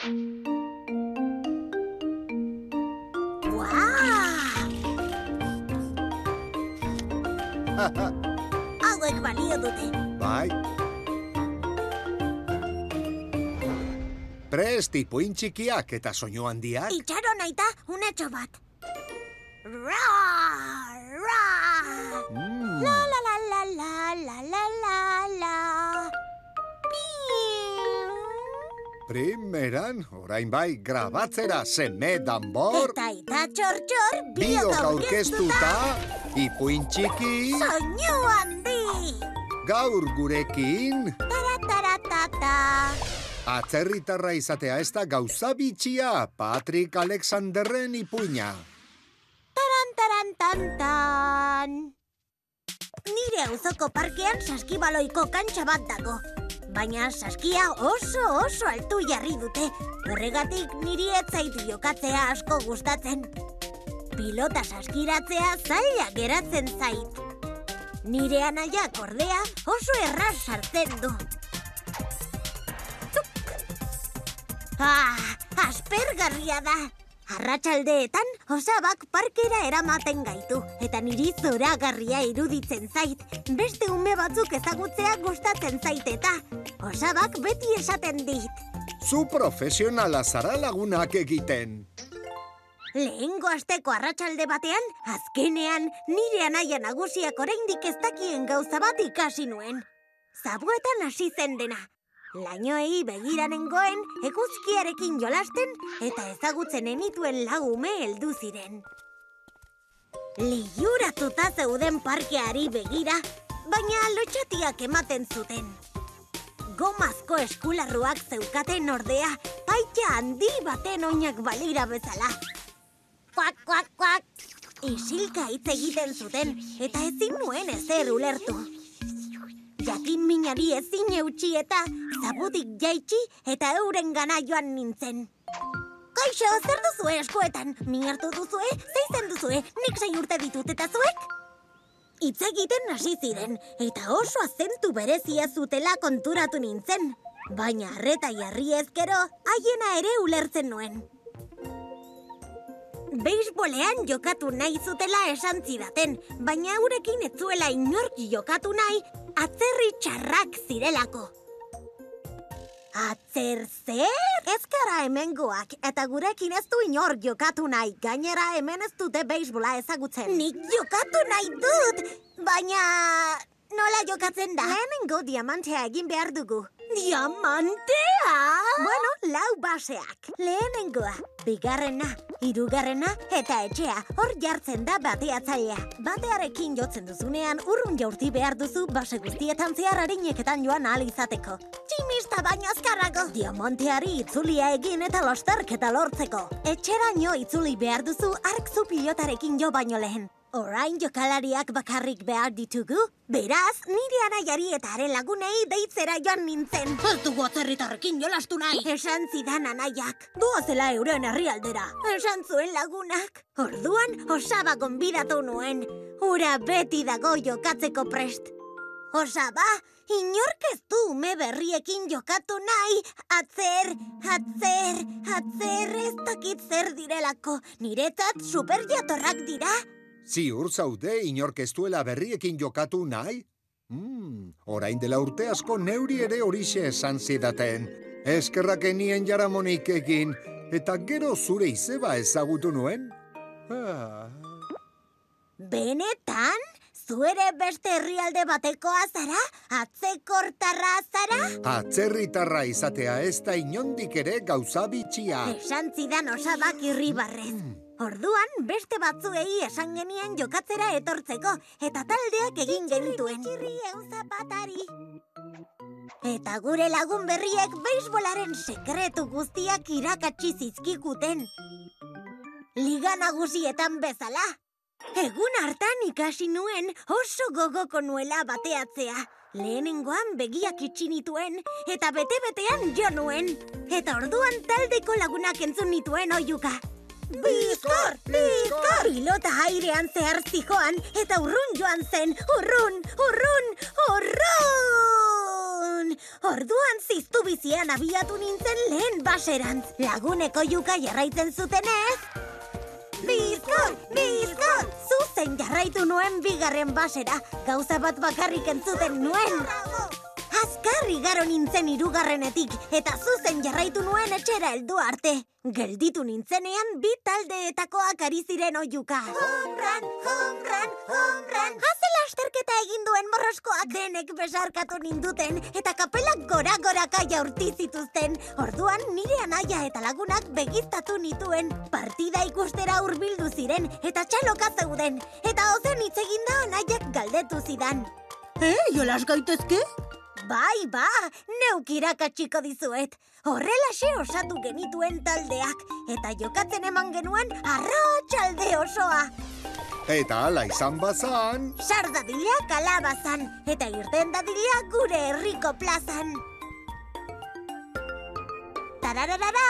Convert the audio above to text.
¡Guau! Algo equivalente. Bai. Prest ipuin txikiak eta soinu handiak. Itxaron aita unatxo bat. Roar! Roar! Primeran, orain bai, grabatzera seme danbor, Eta ita txor, txor, biok aurkeztuta, ipuin txiki, Soinu handi. gaur gurekin, Tara, tara, ta, ta. atzerritarra izatea ez da gauza bitxia, Patrick Alexanderren ipuina. Taran, taran, tan, tan. Nire auzoko parkean saskibaloiko kantxa bat dago. Baina saskia oso oso altu jarri dute. Horregatik niri ez zait jokatzea asko gustatzen. Pilota saskiratzea zaila geratzen zait. Nire anaiak ordea oso erraz sartzen du. Ah, aspergarria da. Arratsaldeetan osabak parkera eramaten gaitu eta niri zoragarria iruditzen zait. Beste ume batzuk ezagutzea gustatzen zait eta osabak beti esaten dit. Zu profesionala zara lagunak egiten. Lehengo asteko arratsalde batean, azkenean nire anaia nagusiak oraindik ez dakien gauza bat ikasi nuen. Zabuetan hasi zen dena. Lainoei begira nengoen, eguzkiarekin jolasten eta ezagutzen enituen lagume heldu ziren. Liuratuta zeuden parkeari begira, baina lotxatiak ematen zuten. Gomazko eskularruak zeukaten ordea, paita handi baten oinak balira bezala. Kuak, kuak, kuak. Isilka hitz egiten zuten, eta ezin nuen ezer ulertu. Jakin minari ezin eutxi eta zabutik jaitsi eta euren gana joan nintzen. Kaixo, zer duzue eskuetan? Min hartu duzue? Zeizen duzue? Nik sei urte ditut eta zuek? Hitz egiten hasi ziren, eta oso azentu berezia zutela konturatu nintzen. Baina arreta jarri ezkero, haiena ere ulertzen nuen. Beisbolean jokatu nahi zutela esan zidaten, baina eurekin ez zuela inork jokatu nahi, atzerri txarrak zirelako. Atzer zer? Ez gara hemengoak, eta gurekin ez du inor jokatu nahi, gainera hemen ez dute beisbola ezagutzen. Nik jokatu nahi dut, baina... Nola jokatzen da? Lehenengo diamantea egin behar dugu. Diamantea? Bueno, lau baseak. Lehenengoa, bigarrena, hirugarrena eta etxea. Hor jartzen da bateatzailea. Batearekin jotzen duzunean urrun jaurti behar duzu base guztietan zehar harineketan joan ahal izateko. Tximista baino azkarrago. Diamanteari itzulia egin eta losterketa lortzeko. Etxeraino itzuli behar duzu arkzu pilotarekin jo baino lehen. Orain jokalariak bakarrik behar ditugu? Beraz, nire anaiari eta haren lagunei deitzera joan nintzen. Ez dugu atzerritarrekin jolastu nahi. Esan zidan anaiak. Doazela euren herrialdera. Esan zuen lagunak. Orduan, osaba gonbidatu nuen. Ura beti dago jokatzeko prest. Osaba, inork ez du ume berriekin jokatu nahi. Atzer, atzer, atzer, ez dakit zer direlako. Niretzat superjatorrak dira. Ziur zaude inork ez duela berriekin jokatu nahi? Hmm, orain dela urte asko neuri ere horixe esan zidaten. Eskerrak enien jaramonik egin, eta gero zure izeba ezagutu nuen? Ah. Benetan? Zu ere beste herrialde batekoa zara? Atzekortarra zara? Atzerritarra izatea ez da inondik ere gauza bitxia. Esan zidan osabak irribarrez. Orduan, beste batzuei esan genien jokatzera etortzeko, eta taldeak egin genituen. zapatari. Eta gure lagun berriek beisbolaren sekretu guztiak irakatsi zizkikuten. Liga nagusietan bezala. Egun hartan ikasi nuen oso gogoko nuela bateatzea. Lehenengoan begiak itxi nituen eta bete-betean jo nuen. Eta orduan taldeko lagunak entzun nituen oiuka. Bizkor! Bizkor! Pilota airean zehar zijoan eta urrun joan zen. Urrun! Urrun! Urrun! orduan ziztu bizian abiatu nintzen lehen baserantz. Laguneko juka jarraitzen zutenez... Bizkor, bizkor! Zuzen jarraitu nuen bigarren basera, gauza bat bakarrik entzuten nuen. Azkar igaro nintzen irugarrenetik, eta zuzen jarraitu nuen etxera heldu arte. Gelditu nintzenean bi taldeetakoak ari ziren oiuka. Homran, homran, homran! Haze lasterketa egin duen morroskoak denek besarkatu ninduten, eta kapelak gora-goraka jaurti zituzten. Orduan nire anaia eta lagunak begiztatu nituen. Partida ikustera hurbildu ziren, eta txaloka zeuden. Eta ozen hitz eginda anaiak galdetu zidan. Eh, jolas gaitezke? Bai, ba, neuk irakatxiko dizuet. Horrelaxe osatu genituen taldeak, eta jokatzen eman genuen arratsalde osoa. Eta ala izan bazan... Sar dadila kalabazan, eta irten dadila gure herriko plazan. Tarararara,